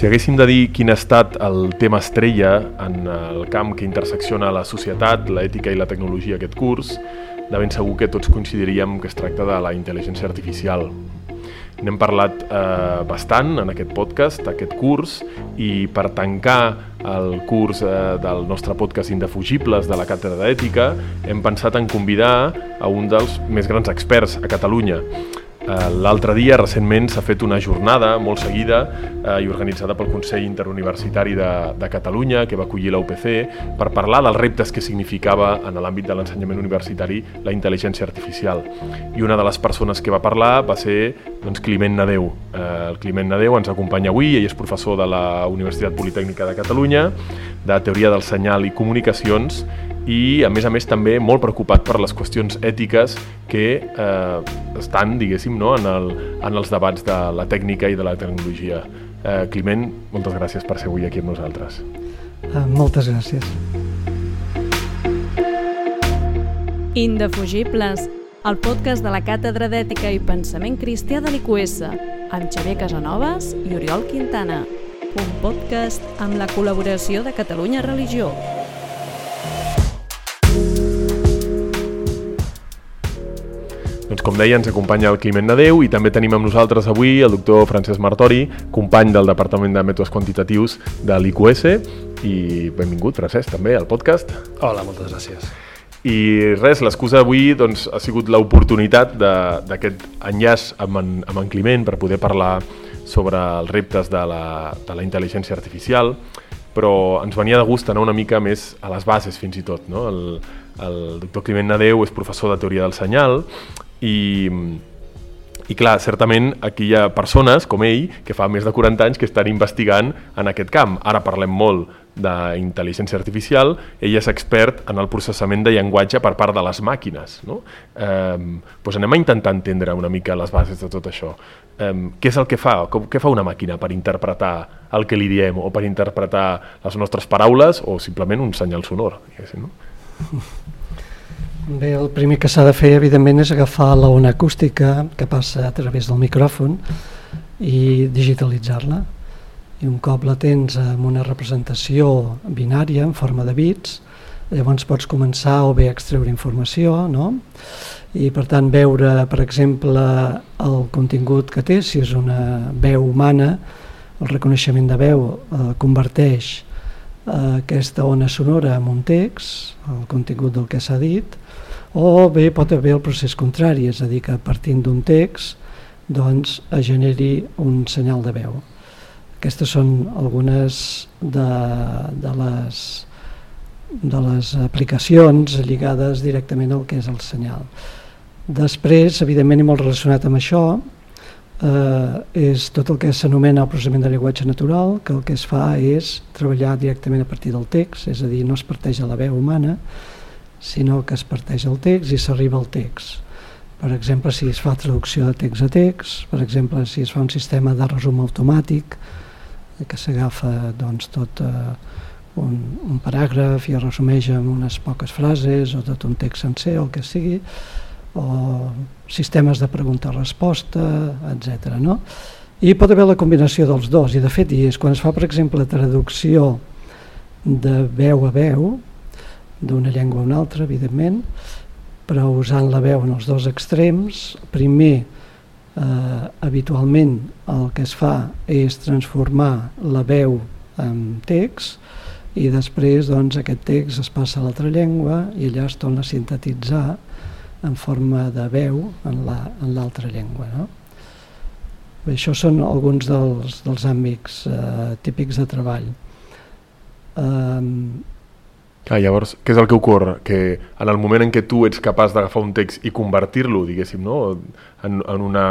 Si haguéssim de dir quin ha estat el tema estrella en el camp que intersecciona la societat, l'ètica i la tecnologia aquest curs, de ben segur que tots coincidiríem que es tracta de la intel·ligència artificial. N'hem parlat eh, bastant en aquest podcast, aquest curs, i per tancar el curs eh, del nostre podcast Indefugibles de la Càtedra d'Ètica, hem pensat en convidar a un dels més grans experts a Catalunya, l'altre dia, recentment, s'ha fet una jornada molt seguida eh, i organitzada pel Consell Interuniversitari de, de Catalunya, que va acollir la UPC, per parlar dels reptes que significava en l'àmbit de l'ensenyament universitari la intel·ligència artificial. I una de les persones que va parlar va ser doncs, Climent Nadeu. Eh, el Climent Nadeu ens acompanya avui, ell és professor de la Universitat Politècnica de Catalunya, de Teoria del Senyal i Comunicacions, i a més a més també molt preocupat per les qüestions ètiques que eh, estan, diguéssim, no, en, el, en els debats de la tècnica i de la tecnologia. Eh, Climent, moltes gràcies per ser avui aquí amb nosaltres. Uh, moltes gràcies. Indefugibles, el podcast de la Càtedra d'Ètica i Pensament Cristià de l'IQS, amb Xavier Casanovas i Oriol Quintana. Un podcast amb la col·laboració de Catalunya Religió. Doncs com deia, ens acompanya el Climent Nadeu i també tenim amb nosaltres avui el doctor Francesc Martori, company del Departament de Mètodes Quantitatius de l'IQS i benvingut, Francesc, també al podcast. Hola, moltes gràcies. I res, l'excusa d'avui doncs, ha sigut l'oportunitat d'aquest enllaç amb en, amb en Climent per poder parlar sobre els reptes de la, de la intel·ligència artificial, però ens venia de gust anar una mica més a les bases fins i tot. No? El, el doctor Climent Nadeu és professor de teoria del senyal i, i clar, certament aquí hi ha persones com ell que fa més de 40 anys que estan investigant en aquest camp. Ara parlem molt d'intel·ligència artificial, ell és expert en el processament de llenguatge per part de les màquines. No? Eh, doncs anem a intentar entendre una mica les bases de tot això. Eh, què és el que fa? Com, què fa una màquina per interpretar el que li diem o per interpretar les nostres paraules o simplement un senyal sonor? No? Bé, el primer que s'ha de fer, evidentment, és agafar la ona acústica que passa a través del micròfon i digitalitzar-la. I un cop la tens amb una representació binària en forma de bits, llavors pots començar o bé a extreure informació, no? i per tant veure, per exemple, el contingut que té, si és una veu humana, el reconeixement de veu eh, converteix aquesta ona sonora en un text, el contingut del que s'ha dit, o bé pot haver el procés contrari, és a dir, que partint d'un text doncs, es generi un senyal de veu. Aquestes són algunes de, de, les, de les aplicacions lligades directament al que és el senyal. Després, evidentment, i molt relacionat amb això, eh, és tot el que s'anomena el processament de llenguatge natural, que el que es fa és treballar directament a partir del text, és a dir, no es parteix a la veu humana, sinó que es parteix el text i s'arriba al text. Per exemple, si es fa traducció de text a text, per exemple, si es fa un sistema de resum automàtic, que s'agafa doncs, tot eh, un, un paràgraf i es resumeix en unes poques frases o tot un text sencer, o el que sigui, o sistemes de pregunta-resposta, etc. No? I pot haver la combinació dels dos, i de fet hi és quan es fa, per exemple, traducció de veu a veu, d'una llengua a una altra, evidentment, però usant la veu en els dos extrems, primer, eh, habitualment el que es fa és transformar la veu en text i després doncs, aquest text es passa a l'altra llengua i allà es torna a sintetitzar en forma de veu en l'altra la, llengua. No? Bé, això són alguns dels, dels àmbits eh, típics de treball. Eh, Ah, llavors, què és el que ocorre? Que en el moment en què tu ets capaç d'agafar un text i convertir-lo, diguéssim, no? en, en una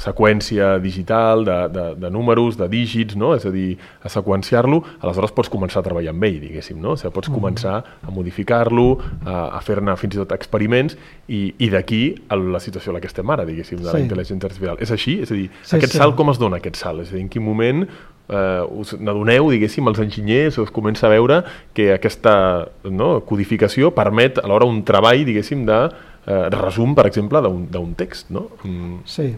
seqüència digital de, de, de números, de dígits, no? és a dir, a seqüenciar-lo, aleshores pots començar a treballar amb ell, diguéssim, no? O sigui, pots mm. començar a modificar-lo, a, a fer-ne fins i tot experiments, i, i d'aquí la situació en la que estem ara, diguéssim, de sí. la intel·ligència artificial. És així? És a dir, sí, aquest sí. salt com es dona, aquest salt? És a dir, en quin moment eh, us n'adoneu, diguéssim, els enginyers, us comença a veure que aquesta no, codificació permet alhora un treball, diguéssim, de eh, resum, per exemple, d'un text, no? Mm. Sí.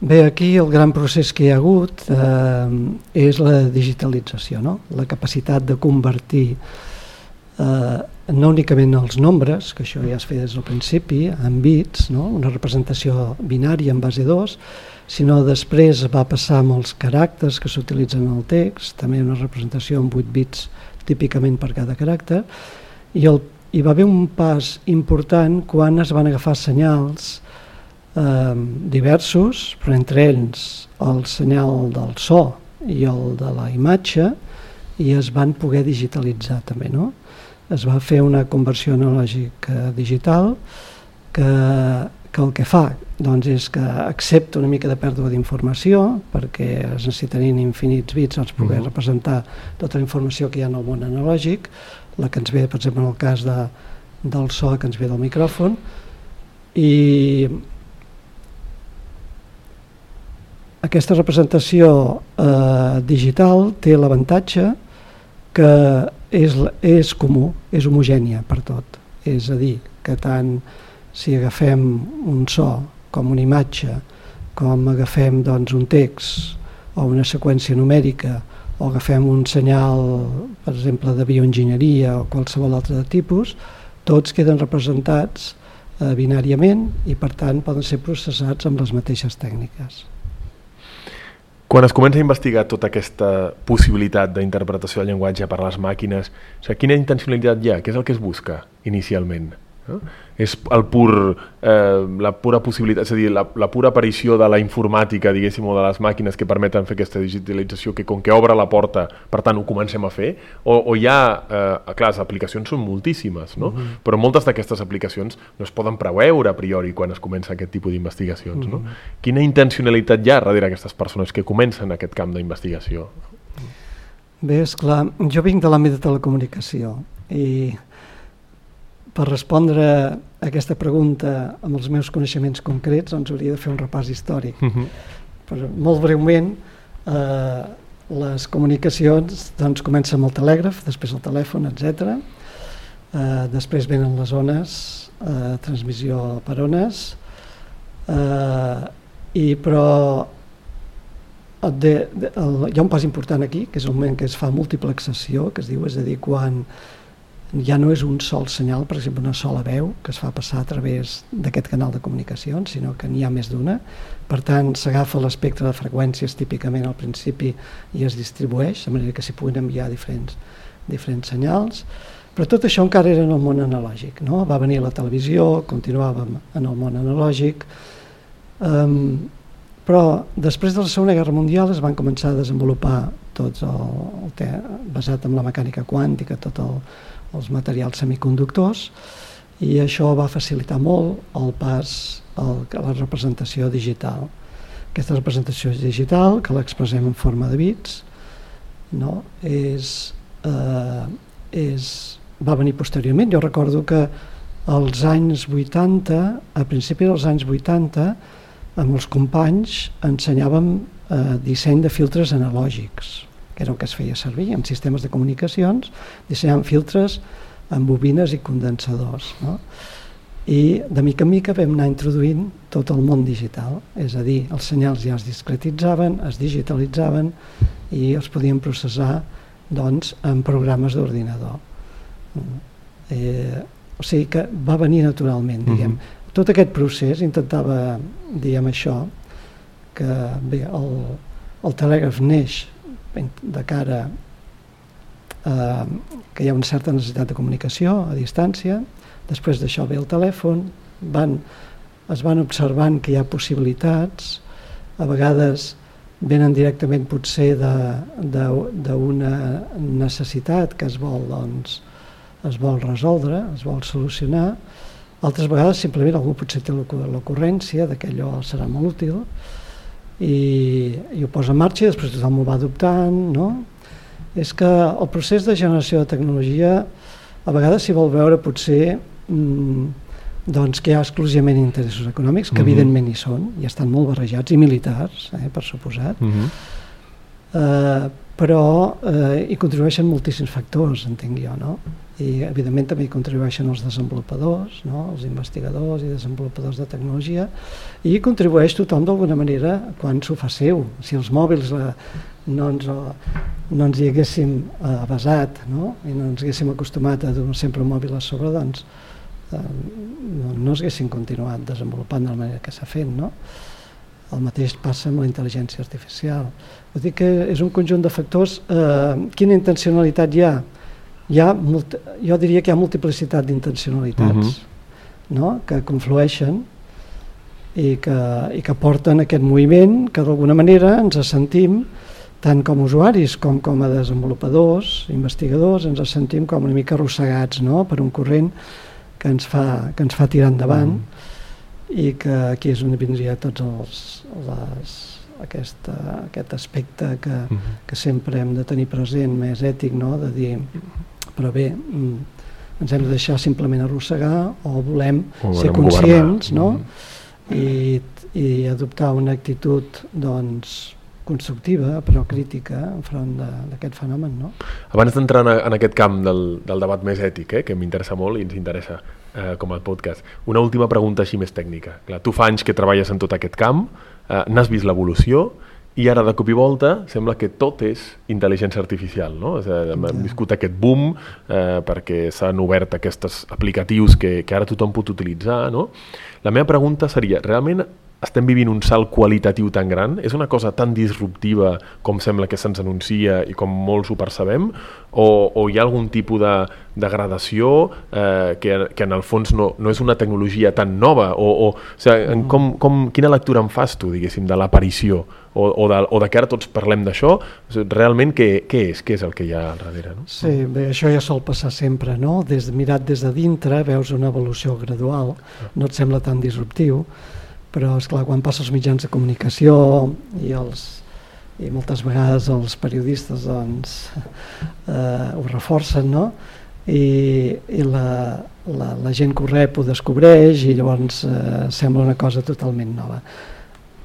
Bé, aquí el gran procés que hi ha hagut eh, és la digitalització, no? la capacitat de convertir eh, no únicament els nombres, que això ja es feia des del principi, en bits, no? una representació binària en base 2, sinó després va passar amb els caràcters que s'utilitzen en el text, també una representació amb 8 bits típicament per cada caràcter, i el, hi va haver un pas important quan es van agafar senyals eh, diversos, però entre ells el senyal del so i el de la imatge, i es van poder digitalitzar també. No? Es va fer una conversió analògica digital que, que el que fa doncs, és que accepta una mica de pèrdua d'informació perquè es necessitarien infinits bits per poder uh -huh. representar tota la informació que hi ha en el món analògic, la que ens ve, per exemple, en el cas de, del so que ens ve del micròfon, i aquesta representació eh, digital té l'avantatge que és, és comú, és homogènia per tot. És a dir, que tant si agafem un so com una imatge, com agafem doncs, un text o una seqüència numèrica o agafem un senyal, per exemple, de bioenginyeria o qualsevol altre tipus, tots queden representats eh, binàriament i per tant poden ser processats amb les mateixes tècniques. Quan es comença a investigar tota aquesta possibilitat d'interpretació del llenguatge per les màquines, o sigui, quina intencionalitat hi ha? Què és el que es busca inicialment? No? És el pur, eh, la pura possibilitat, és a dir, la, la pura aparició de la informàtica, diguéssim, o de les màquines que permeten fer aquesta digitalització, que com que obre la porta, per tant, ho comencem a fer, o, o hi ha, eh, clar, les aplicacions són moltíssimes, no? Mm -hmm. però moltes d'aquestes aplicacions no es poden preveure a priori quan es comença aquest tipus d'investigacions. Mm -hmm. no? Quina intencionalitat hi ha darrere aquestes persones que comencen aquest camp d'investigació? Bé, és clar, jo vinc de l'àmbit de telecomunicació i per respondre a aquesta pregunta amb els meus coneixements concrets doncs hauria de fer un repàs històric. Uh mhm. -huh. Però molt breument, eh, les comunicacions doncs, comencen amb el telègraf, després el telèfon, etc. Eh, després venen les ones, eh, transmissió per ones, eh, i però de, de, el, hi ha un pas important aquí, que és el moment que es fa multiplexació, que es diu, és a dir, quan ja no és un sol senyal, per exemple, una sola veu que es fa passar a través d'aquest canal de comunicacions, sinó que n'hi ha més d'una. Per tant, s'agafa l'espectre de freqüències típicament al principi i es distribueix, de manera que s'hi puguin enviar diferents, diferents senyals. Però tot això encara era en el món analògic. No? Va venir la televisió, continuàvem en el món analògic, um, però després de la Segona Guerra Mundial es van començar a desenvolupar tots el, el te, basat en la mecànica quàntica, tot el, els materials semiconductors i això va facilitar molt el pas a la representació digital. Aquesta representació digital, que l'expressem en forma de bits, no? és, eh, és, va venir posteriorment. Jo recordo que als anys 80, a principi dels anys 80, amb els companys ensenyàvem eh, disseny de filtres analògics que era el que es feia servir en sistemes de comunicacions, dissenyant filtres amb bobines i condensadors. No? I de mica en mica vam anar introduint tot el món digital, és a dir, els senyals ja es discretitzaven, es digitalitzaven i els podíem processar doncs, en programes d'ordinador. Eh, o sigui que va venir naturalment, diguem. Mm -hmm. Tot aquest procés intentava, diguem això, que bé, el, el telègraf neix de cara a que hi ha una certa necessitat de comunicació a distància, després d'això ve el telèfon, van, es van observant que hi ha possibilitats, a vegades venen directament potser d'una necessitat que es vol, doncs, es vol resoldre, es vol solucionar, altres vegades simplement algú potser té l'ocurrència que allò serà molt útil i, i ho posa en marxa i després tothom ho va adoptant, no? És que el procés de generació de tecnologia a vegades s'hi vol veure potser mmm, doncs que hi ha exclusivament interessos econòmics, que uh mhm. -huh. evidentment hi són, i estan molt barrejats, i militars, eh, per suposat, uh mhm. -huh. eh, però eh, hi contribueixen moltíssims factors, entenc jo, no? I evidentment també hi contribueixen els desenvolupadors, no? els investigadors i desenvolupadors de tecnologia, i hi contribueix tothom d'alguna manera quan s'ho fa seu. Si els mòbils eh, no, ens, no ens hi haguéssim eh, basat no? i no ens haguéssim acostumat a donar sempre un mòbil a sobre, doncs eh, no, no es haguessin continuat desenvolupant de la manera que s'ha fet. No? El mateix passa amb la intel·ligència artificial. Vull dir que és un conjunt de factors. Eh, quina intencionalitat hi ha? Hi ha molt, jo diria que hi ha multiplicitat d'intencionalitats uh mhm. -huh. no? que conflueixen i que, i que porten aquest moviment que d'alguna manera ens sentim tant com a usuaris com com a desenvolupadors, investigadors, ens sentim com una mica arrossegats no? per un corrent que ens fa, que ens fa tirar endavant uh -huh i que aquí és on vindria tots els, les, aquesta, aquest aspecte que, mhm. -huh. que sempre hem de tenir present, més ètic, no? de dir, però bé, mm, ens hem de deixar simplement arrossegar o volem o ser conscients no? uh -huh. I, i adoptar una actitud doncs, constructiva però crítica enfront d'aquest fenomen. No? Abans d'entrar en, en aquest camp del, del debat més ètic, eh, que m'interessa molt i ens interessa eh, com a podcast. Una última pregunta així més tècnica. Clar, tu fa anys que treballes en tot aquest camp, eh, n'has vist l'evolució i ara de cop i volta sembla que tot és intel·ligència artificial, no? És a dir, hem viscut aquest boom eh, perquè s'han obert aquests aplicatius que, que ara tothom pot utilitzar, no? La meva pregunta seria, realment estem vivint un salt qualitatiu tan gran? És una cosa tan disruptiva com sembla que se'ns anuncia i com molts ho percebem? O, o hi ha algun tipus de degradació eh, que, que en el fons no, no és una tecnologia tan nova? O, o, o sigui, en com, com, quina lectura en fas tu, diguéssim, de l'aparició? O, o, de, o de que ara tots parlem d'això? Realment què, què és? Què és el que hi ha al darrere? No? Sí, bé, això ja sol passar sempre, no? Des, mirat des de dintre veus una evolució gradual, no et sembla tan disruptiu, però és clar quan passa els mitjans de comunicació i els i moltes vegades els periodistes doncs, eh, ho reforcen no? i, i la, la, la gent que ho rep ho descobreix i llavors eh, sembla una cosa totalment nova.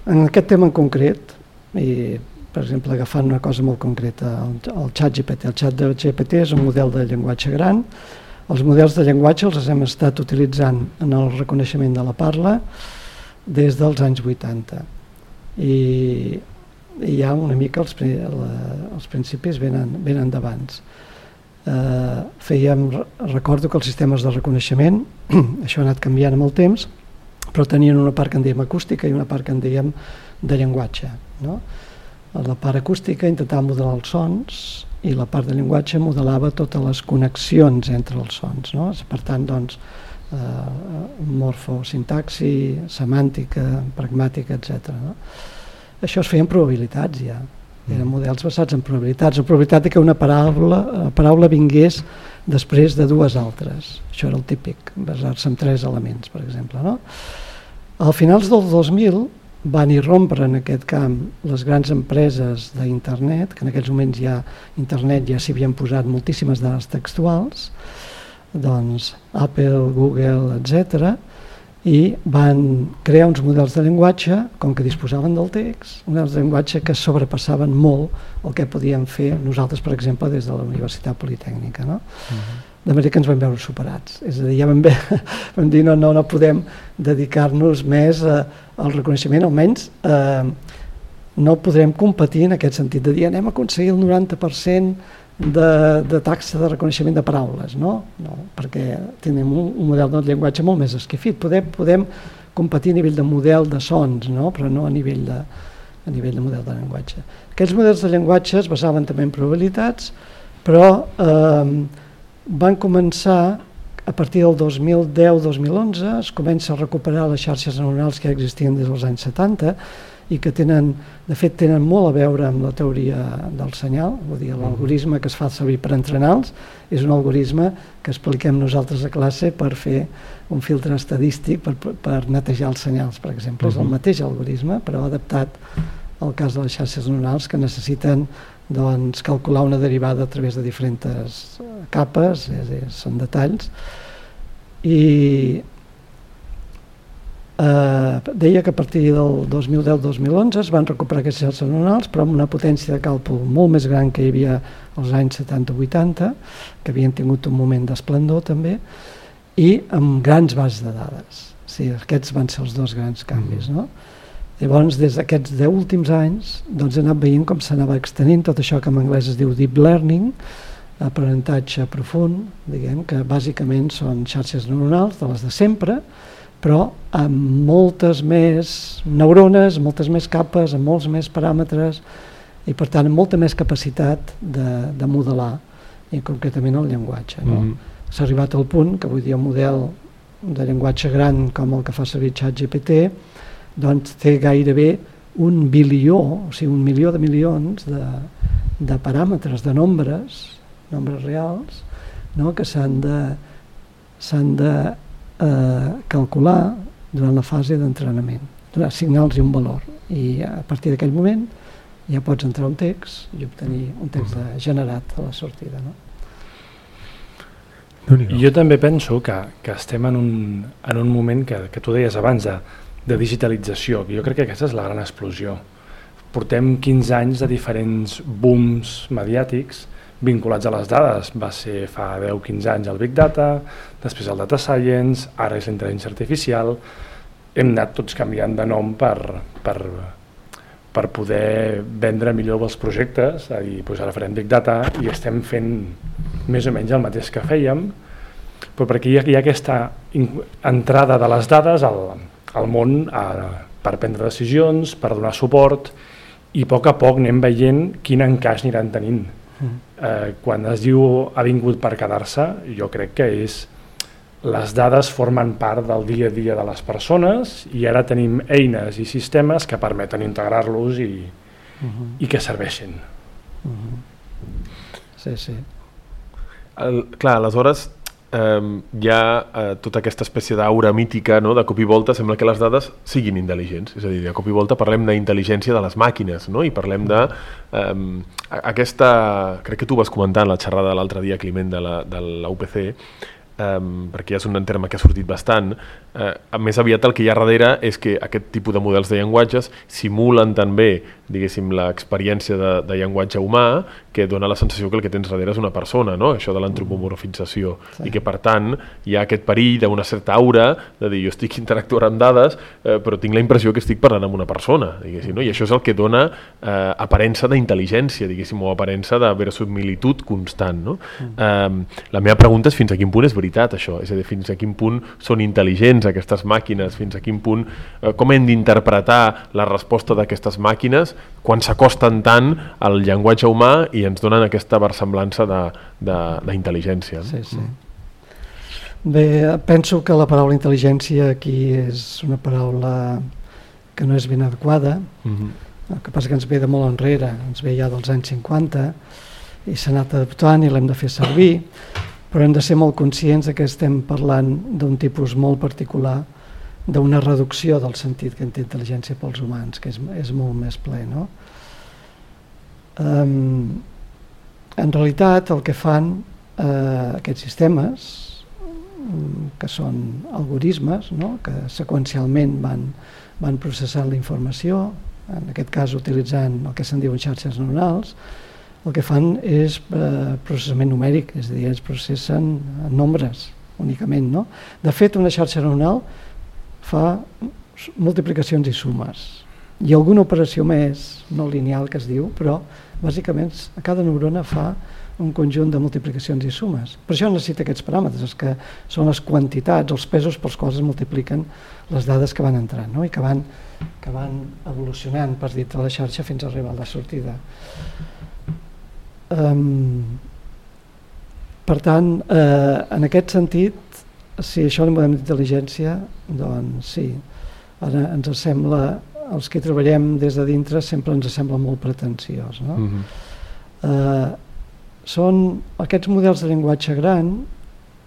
En aquest tema en concret, i per exemple agafant una cosa molt concreta, el, el xat GPT. El xat GPT és un model de llenguatge gran, els models de llenguatge els hem estat utilitzant en el reconeixement de la parla, des dels anys 80 i, i ja una mica els, la, els principis venen, venen d'abans. Eh, fèiem, recordo que els sistemes de reconeixement, això ha anat canviant amb el temps, però tenien una part que en dèiem acústica i una part que en dèiem de llenguatge. No? La part acústica intentava modelar els sons i la part de llenguatge modelava totes les connexions entre els sons. No? Per tant, doncs, eh, morfosintaxi, semàntica, pragmàtica, etc. No? Això es feia en probabilitats ja, eren mm. models basats en probabilitats, la probabilitat de que una paraula, eh, paraula vingués després de dues altres. Això era el típic, basar-se en tres elements, per exemple. No? Al finals del 2000 van irrompre en aquest camp les grans empreses d'internet, que en aquells moments ja internet ja s'hi havien posat moltíssimes dades textuals, doncs, Apple, Google, etc. i van crear uns models de llenguatge, com que disposaven del text, models de llenguatge que sobrepassaven molt el que podíem fer nosaltres, per exemple, des de la Universitat Politècnica. No? Uh -huh. De manera que ens vam veure superats. És a dir, ja vam, ve, vam dir no, no, no podem dedicar-nos més a, al reconeixement, almenys eh, no podrem competir en aquest sentit de dir anem a aconseguir el 90% de, de taxa de reconeixement de paraules, no? no perquè tenim un, un model de llenguatge molt més esquifit. Podem, podem competir a nivell de model de sons, no? però no a nivell de, a nivell de model de llenguatge. Aquests models de llenguatge es basaven també en probabilitats, però eh, van començar a partir del 2010-2011 es comença a recuperar les xarxes neuronals que existien des dels anys 70 i que tenen, de fet tenen molt a veure amb la teoria del senyal, vull dir, l'algoritme que es fa servir per entrenar-los és un algoritme que expliquem nosaltres a classe per fer un filtre estadístic per, per netejar els senyals, per exemple. Uh -huh. És el mateix algoritme, però adaptat al cas de les xarxes neuronals que necessiten doncs, calcular una derivada a través de diferents capes, és, és, són detalls, i eh, deia que a partir del 2010-2011 es van recuperar aquestes xarxes neuronals però amb una potència de càlcul molt més gran que hi havia als anys 70-80 que havien tingut un moment d'esplendor també i amb grans bases de dades o sigui, aquests van ser els dos grans canvis no? llavors des d'aquests 10 últims anys doncs he anat veient com s'anava extenint tot això que en anglès es diu deep learning aprenentatge profund diguem que bàsicament són xarxes neuronals de les de sempre però amb moltes més neurones, moltes més capes, amb molts més paràmetres i per tant amb molta més capacitat de, de modelar i concretament el llenguatge. No? Mm -hmm. S'ha arribat al punt que avui dia un model de llenguatge gran com el que fa servir ChatGPT doncs té gairebé un bilió, o sigui un milió de milions de, de paràmetres, de nombres, nombres reals, no? que s'han de, s'han de eh, calcular durant la fase d'entrenament, assignar-los un valor i a partir d'aquell moment ja pots entrar un text i obtenir un text de, generat a la sortida. No? Jo també penso que, que estem en un, en un moment que, que tu deies abans de, de digitalització, que jo crec que aquesta és la gran explosió. Portem 15 anys de diferents booms mediàtics vinculats a les dades. Va ser fa 10-15 anys el Big Data, després el Data Science, ara és la intel·ligència artificial. Hem anat tots canviant de nom per, per, per poder vendre millor els projectes, a dir, doncs ara farem Big Data i estem fent més o menys el mateix que fèiem, però perquè hi ha, hi ha aquesta entrada de les dades al, al món a, per prendre decisions, per donar suport, i a poc a poc anem veient quin encaix aniran tenint eh, quan es diu ha vingut per quedar-se, jo crec que és les dades formen part del dia a dia de les persones i ara tenim eines i sistemes que permeten integrar-los i, uh -huh. i que serveixin. Uh -huh. Sí, sí. El, clar, aleshores eh, hi ha eh, tota aquesta espècie d'aura mítica no? de cop i volta sembla que les dades siguin intel·ligents és a dir, de cop i volta parlem d'intel·ligència de les màquines no? i parlem de eh, aquesta, crec que tu vas comentar en la xerrada l'altre dia Climent de la, de la UPC um, perquè ja és un terme que ha sortit bastant, uh, més aviat el que hi ha darrere és que aquest tipus de models de llenguatges simulen també, diguéssim, l'experiència de, de llenguatge humà, que dona la sensació que el que tens darrere és una persona, no? això de l'antropomorfització, sí. i que per tant hi ha aquest perill d'una certa aura de dir jo estic interactuant amb dades, eh, però tinc la impressió que estic parlant amb una persona, diguéssim, no? i això és el que dona eh, aparença d'intel·ligència, diguéssim, o aparença de verosimilitud constant. No? Mm. Eh, la meva pregunta és fins a quin punt és veritat això, és a dir, fins a quin punt són intel·ligents aquestes màquines, fins a quin punt, eh, com hem d'interpretar la resposta d'aquestes màquines quan s'acosten tant al llenguatge humà i ens donen aquesta versemblança d'intel·ligència. Sí, sí. Bé, penso que la paraula intel·ligència aquí és una paraula que no és ben adequada, uh mhm. -huh. el que passa que ens ve de molt enrere, ens ve ja dels anys 50 i s'ha anat adaptant i l'hem de fer servir, però hem de ser molt conscients que estem parlant d'un tipus molt particular d'una reducció del sentit que té intel·ligència pels humans, que és, és molt més ple. No? Um, en realitat el que fan uh, aquests sistemes, que són algoritmes, no? que seqüencialment van, van processant la informació, en aquest cas utilitzant el que se'n diuen xarxes neuronals, el que fan és eh, processament numèric, és a dir, es processen nombres únicament. No? De fet, una xarxa neuronal fa multiplicacions i sumes i alguna operació més no lineal que es diu, però bàsicament cada neurona fa un conjunt de multiplicacions i sumes. Per això necessita aquests paràmetres, que són les quantitats, els pesos pels quals es multipliquen les dades que van entrant no? i que van, que van evolucionant per dit de la xarxa fins a arribar a la sortida. Um, per tant, eh, en aquest sentit, si això li podem d'intel·ligència, doncs sí, ara ens sembla, els que treballem des de dintre sempre ens sembla molt pretensiós. No? Uh -huh. eh, són aquests models de llenguatge gran,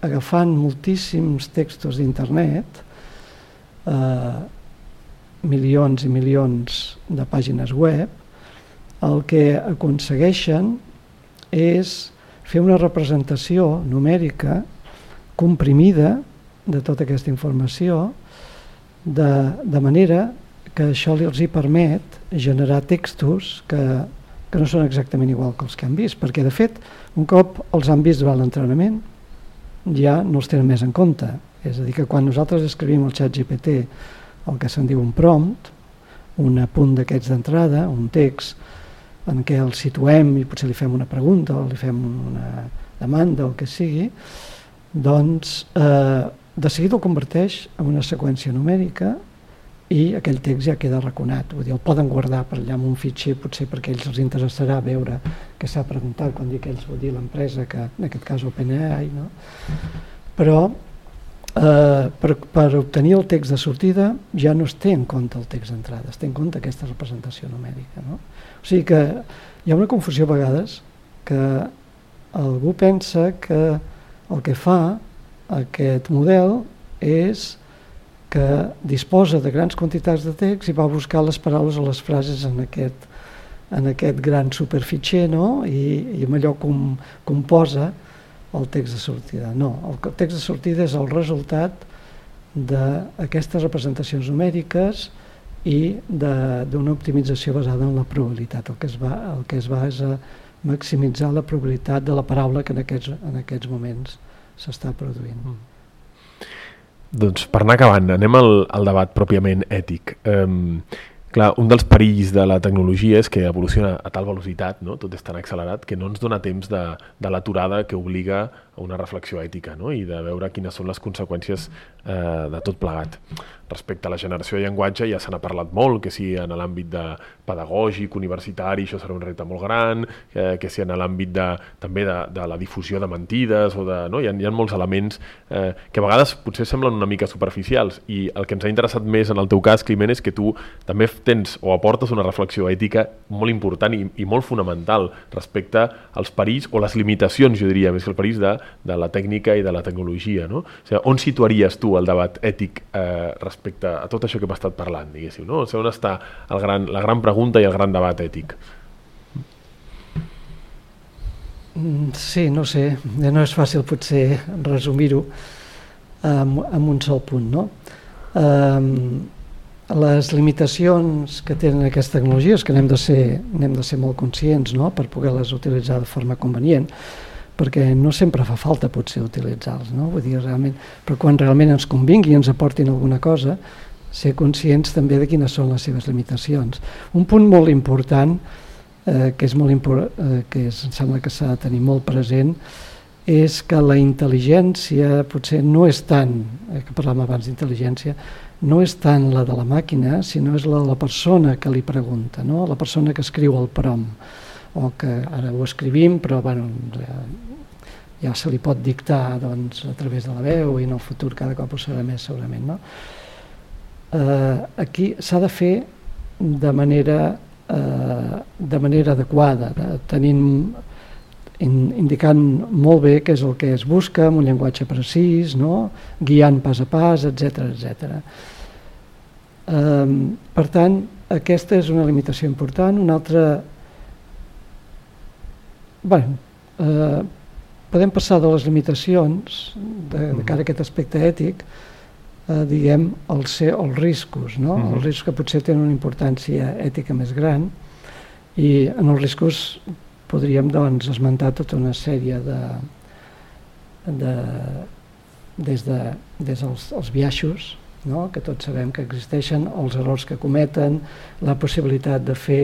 agafant moltíssims textos d'internet, eh, milions i milions de pàgines web, el que aconsegueixen és fer una representació numèrica comprimida de tota aquesta informació de, de manera que això els hi permet generar textos que, que no són exactament igual que els que han vist, perquè de fet, un cop els han vist durant l'entrenament, ja no els tenen més en compte. És a dir, que quan nosaltres escrivim el xat GPT el que se'n diu un prompt, un apunt d'aquests d'entrada, un text en què el situem i potser li fem una pregunta o li fem una demanda o el que sigui, doncs eh, de seguida ho converteix en una seqüència numèrica i aquell text ja queda raconat, vull dir, el poden guardar per allà en un fitxer, potser perquè ells els interessarà veure què s'ha preguntat, quan dic ells vull dir l'empresa, que en aquest cas OpenAI, no? però eh, per, per obtenir el text de sortida ja no es té en compte el text d'entrada, es té en compte aquesta representació numèrica. No? O sigui que hi ha una confusió a vegades que algú pensa que el que fa aquest model és que disposa de grans quantitats de text i va buscar les paraules o les frases en aquest, en aquest gran superfitxer no? I, i amb allò com, composa el text de sortida. No, el text de sortida és el resultat d'aquestes representacions numèriques i d'una optimització basada en la probabilitat. El que es va, el que es va és a maximitzar la probabilitat de la paraula que en aquests, en aquests moments s'està produint. Mm. Doncs per anar acabant, anem al, al debat pròpiament ètic. Um, clar, un dels perills de la tecnologia és que evoluciona a tal velocitat, no? tot és tan accelerat, que no ens dona temps de, de l'aturada que obliga a una reflexió ètica no? i de veure quines són les conseqüències eh, de tot plegat respecte a la generació de llenguatge ja se n'ha parlat molt, que si en l'àmbit de pedagògic, universitari, això serà un repte molt gran, eh, que si en l'àmbit de, també de, de la difusió de mentides, o de, no? hi, ha, hi ha molts elements eh, que a vegades potser semblen una mica superficials i el que ens ha interessat més en el teu cas, Climent, és que tu també tens o aportes una reflexió ètica molt important i, i molt fonamental respecte als perills o les limitacions, jo diria, més que el perill de, de la tècnica i de la tecnologia. No? O sigui, on situaries tu el debat ètic eh, respecte a tot això que hem estat parlant, diguéssim, no? O sigui, on està el gran, la gran pregunta i el gran debat ètic? Mm, sí, no sé, no és fàcil potser resumir-ho amb, amb un sol punt, no? Um, les limitacions que tenen aquestes tecnologies, que n'hem de, ser, n'hem de ser molt conscients no? per poder-les utilitzar de forma convenient, perquè no sempre fa falta potser utilitzar-los, no? Vull dir, realment, però quan realment ens convingui i ens aportin alguna cosa, ser conscients també de quines són les seves limitacions. Un punt molt important, eh, que és molt import, eh, que és, em sembla que s'ha de tenir molt present, és que la intel·ligència potser no és tant, eh, que parlàvem abans d'intel·ligència, no és tant la de la màquina, sinó és la de la persona que li pregunta, no? la persona que escriu el prom o que ara ho escrivim però bueno, ja se li pot dictar doncs, a través de la veu i en el futur cada cop ho serà més segurament. No? Eh, aquí s'ha de fer de manera, eh, de manera adequada, de, tenint, in, indicant molt bé què és el que es busca, amb un llenguatge precís, no? guiant pas a pas, etc etc. Eh, per tant, aquesta és una limitació important. Una altra Bé, eh, podem passar de les limitacions de, de cara a aquest aspecte ètic eh, diguem, els, els riscos, no? Uh -huh. els riscos que potser tenen una importància ètica més gran i en els riscos podríem doncs, esmentar tota una sèrie de, de des, de, des dels els biaixos, no? que tots sabem que existeixen, els errors que cometen, la possibilitat de fer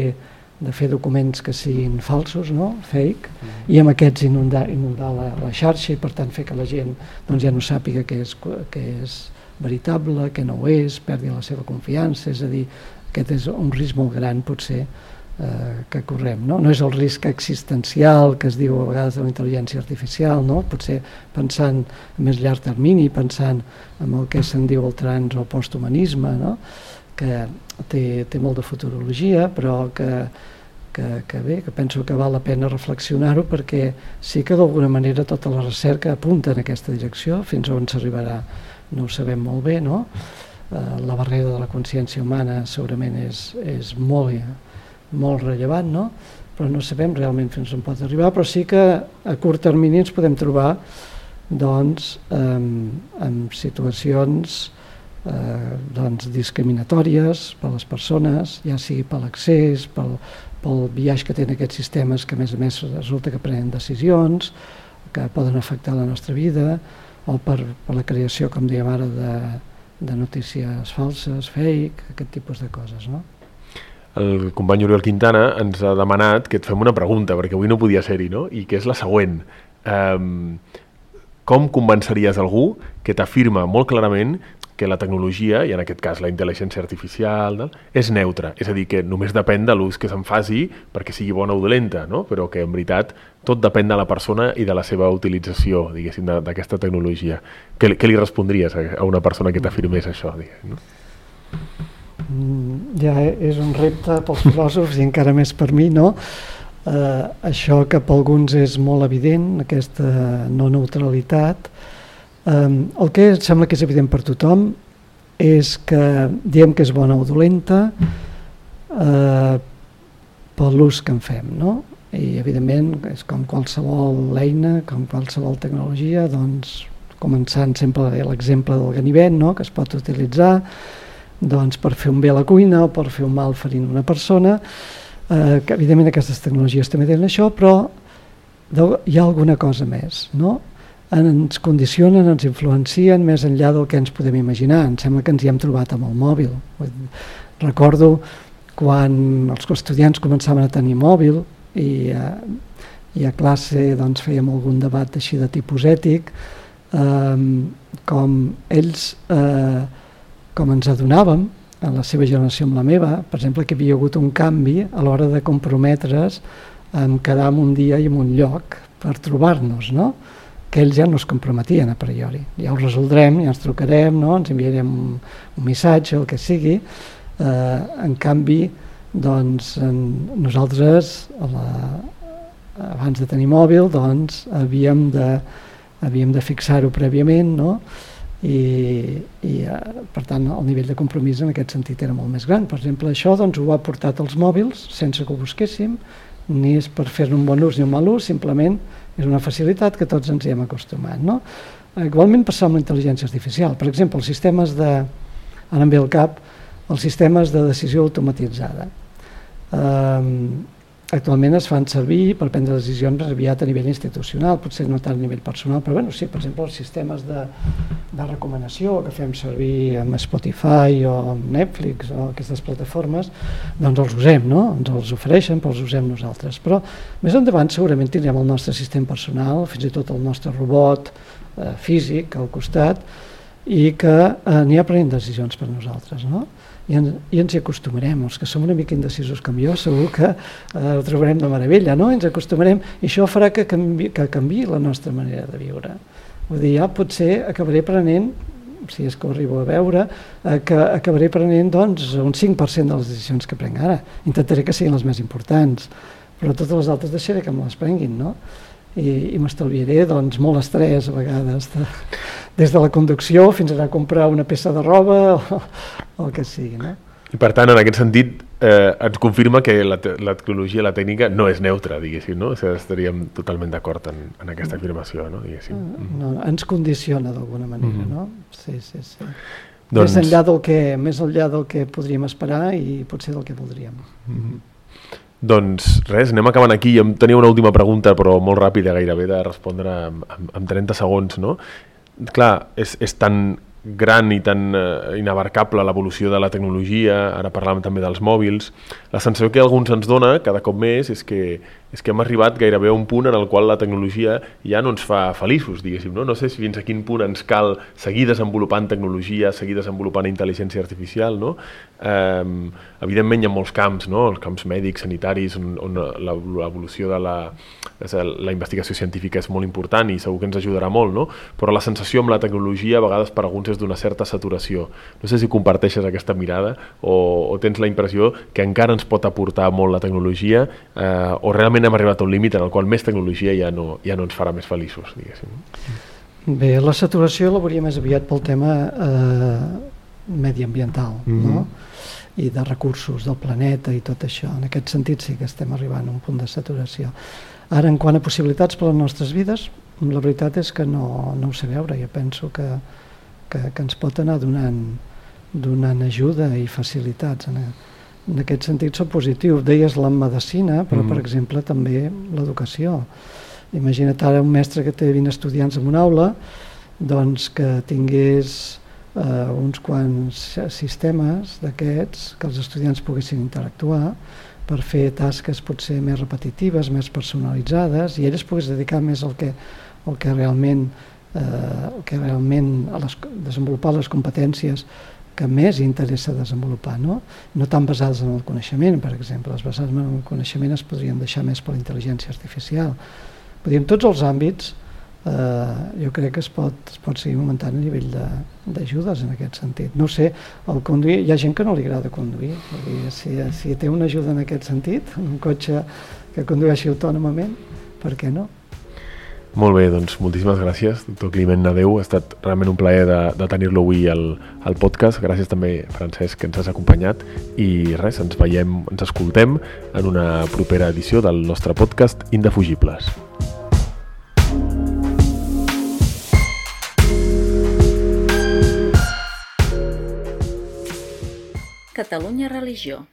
de fer documents que siguin falsos, no? fake, mm. i amb aquests inundar, inundar la, la xarxa i per tant fer que la gent doncs, ja no sàpiga que és, que és veritable, que no ho és, perdi la seva confiança, és a dir, aquest és un risc molt gran potser eh, que correm. No? no és el risc existencial que es diu a vegades de la intel·ligència artificial, no? potser pensant a més llarg termini, pensant en el que se'n diu el trans o posthumanisme, no? que té, té molt de futurologia, però que, que, que bé, que penso que val la pena reflexionar-ho perquè sí que d'alguna manera tota la recerca apunta en aquesta direcció, fins on s'arribarà no ho sabem molt bé, no? Eh, la barrera de la consciència humana segurament és, és molt, molt rellevant, no? però no sabem realment fins on pot arribar, però sí que a curt termini ens podem trobar doncs, amb, amb situacions eh, doncs, discriminatòries per a les persones, ja sigui per l'accés, pel, pel viatge que tenen aquests sistemes que a més a més resulta que prenen decisions que poden afectar la nostra vida o per, per la creació, com dèiem ara, de, de notícies falses, fake, aquest tipus de coses. No? El company Oriol Quintana ens ha demanat que et fem una pregunta, perquè avui no podia ser-hi, no? i que és la següent. Um, com convenceries algú que t'afirma molt clarament que la tecnologia, i en aquest cas la intel·ligència artificial, és neutra, és a dir, que només depèn de l'ús que se'n faci perquè sigui bona o dolenta, no? però que en veritat tot depèn de la persona i de la seva utilització, diguéssim, d'aquesta tecnologia. Què, què li respondries a una persona que t'afirmés això? Diguéssim, no? Mm, ja és un repte pels filòsofs i encara més per mi, no? Eh, això que per alguns és molt evident, aquesta no neutralitat, Um, el que sembla que és evident per tothom és que diem que és bona o dolenta eh, per l'ús que en fem, no? I evidentment és com qualsevol eina, com qualsevol tecnologia, doncs començant sempre l'exemple del ganivet, no? que es pot utilitzar doncs, per fer un bé a la cuina o per fer un mal ferint una persona, eh, que evidentment aquestes tecnologies també tenen això, però hi ha alguna cosa més, no? ens condicionen, ens influencien més enllà del que ens podem imaginar. Em sembla que ens hi hem trobat amb el mòbil. Recordo quan els estudiants començaven a tenir mòbil i, eh, i a classe doncs, fèiem algun debat així de tipus ètic, eh, com ells, eh, com ens adonàvem, a la seva generació amb la meva, per exemple, que hi havia hagut un canvi a l'hora de comprometre's en quedar en un dia i en un lloc per trobar-nos, no? que ells ja no es comprometien a priori. Ja ho resoldrem, ja ens trucarem, no? ens enviarem un, un missatge, el que sigui. Eh, en canvi, doncs, en, nosaltres, a la, abans de tenir mòbil, doncs, havíem de, havíem de fixar-ho prèviament, no? I, i eh, per tant el nivell de compromís en aquest sentit era molt més gran. Per exemple, això doncs, ho ha portat als mòbils sense que ho busquéssim, ni és per fer-ne un bon ús ni un mal ús, simplement és una facilitat que tots ens hi hem acostumat. No? Igualment passa amb la intel·ligència artificial. Per exemple, els sistemes de... Ara em ve al cap, els sistemes de decisió automatitzada. Um, actualment es fan servir per prendre decisions més aviat a nivell institucional, potser no tant a nivell personal, però bueno, sí, per exemple, els sistemes de, de recomanació que fem servir amb Spotify o amb Netflix o aquestes plataformes, doncs els usem, no? Ens els ofereixen, però els usem nosaltres. Però més endavant segurament tindrem el nostre sistema personal, fins i tot el nostre robot eh, físic al costat, i que eh, ha prenent decisions per nosaltres, no? I, en, i ens hi acostumarem. Els que som una mica indecisos com jo, segur que eh, ho trobarem de meravella, no? ens acostumarem i això farà que canvi, que canvi la nostra manera de viure. Vull dir, ja potser acabaré prenent si és que ho arribo a veure, eh, que acabaré prenent doncs, un 5% de les decisions que prenc ara. Intentaré que siguin les més importants, però totes les altres deixaré que me les prenguin, no? I, i m'estalviaré doncs, molt estrès a vegades, de, des de la conducció fins a anar a comprar una peça de roba o, o el que sigui. No? I per tant, en aquest sentit, eh, ens confirma que la, la tecnologia, la tècnica, no és neutra, diguéssim, no? O sigui, estaríem totalment d'acord en, en aquesta afirmació, no? Diguéssim. Mm. No, ens condiciona d'alguna manera, mm -hmm. no? Sí, sí, sí. Doncs... Més, enllà del que, més enllà del que podríem esperar i potser del que voldríem. Mm -hmm. Doncs res, anem acabant aquí. Em tenia una última pregunta, però molt ràpida gairebé de respondre en, en, en 30 segons. No? Clar, és, és tan gran i tan uh, inabarcable l'evolució de la tecnologia, ara parlàvem també dels mòbils, la sensació que alguns ens dona cada cop més és que, és que hem arribat gairebé a un punt en el qual la tecnologia ja no ens fa feliços, diguéssim. No, no sé si fins a quin punt ens cal seguir desenvolupant tecnologia, seguir desenvolupant intel·ligència artificial, no? Eh, evidentment hi ha molts camps, no? els camps mèdics, sanitaris, on, on l'evolució de la, la investigació científica és molt important i segur que ens ajudarà molt, no? però la sensació amb la tecnologia a vegades per alguns és d'una certa saturació. No sé si comparteixes aquesta mirada o, o tens la impressió que encara ens pot aportar molt la tecnologia eh, o realment hem arribat a un límit en el qual més tecnologia ja no, ja no ens farà més feliços, diguéssim. Bé, la saturació la veuria més aviat pel tema eh, mediambiental, mm -hmm. no? i de recursos del planeta i tot això. En aquest sentit sí que estem arribant a un punt de saturació. Ara, en quant a possibilitats per a les nostres vides, la veritat és que no, no ho sé veure. Jo penso que, que, que ens pot anar donant donant ajuda i facilitats. En, en aquest sentit són positius. Deies la medicina, però mm. per exemple també l'educació. Imagina't ara un mestre que té 20 estudiants en una aula, doncs que tingués eh, uns quants sistemes d'aquests que els estudiants poguessin interactuar per fer tasques potser més repetitives, més personalitzades i ell es pogués dedicar més al que, al que realment, eh, que realment a les, desenvolupar les competències que més interessa desenvolupar, no? no tan basades en el coneixement, per exemple. Les basades en el coneixement es podrien deixar més per la intel·ligència artificial. En tots els àmbits eh, jo crec que es pot, es pot seguir augmentant a nivell d'ajudes en aquest sentit. No sé, el conduir, hi ha gent que no li agrada conduir, dir, si, si té una ajuda en aquest sentit, un cotxe que condueixi autònomament, per què no? Molt bé, doncs moltíssimes gràcies, doctor Climent Nadeu. Ha estat realment un plaer de, de tenir-lo avui al, al podcast. Gràcies també, Francesc, que ens has acompanyat. I res, ens veiem, ens escoltem en una propera edició del nostre podcast Indefugibles. Catalunya Religió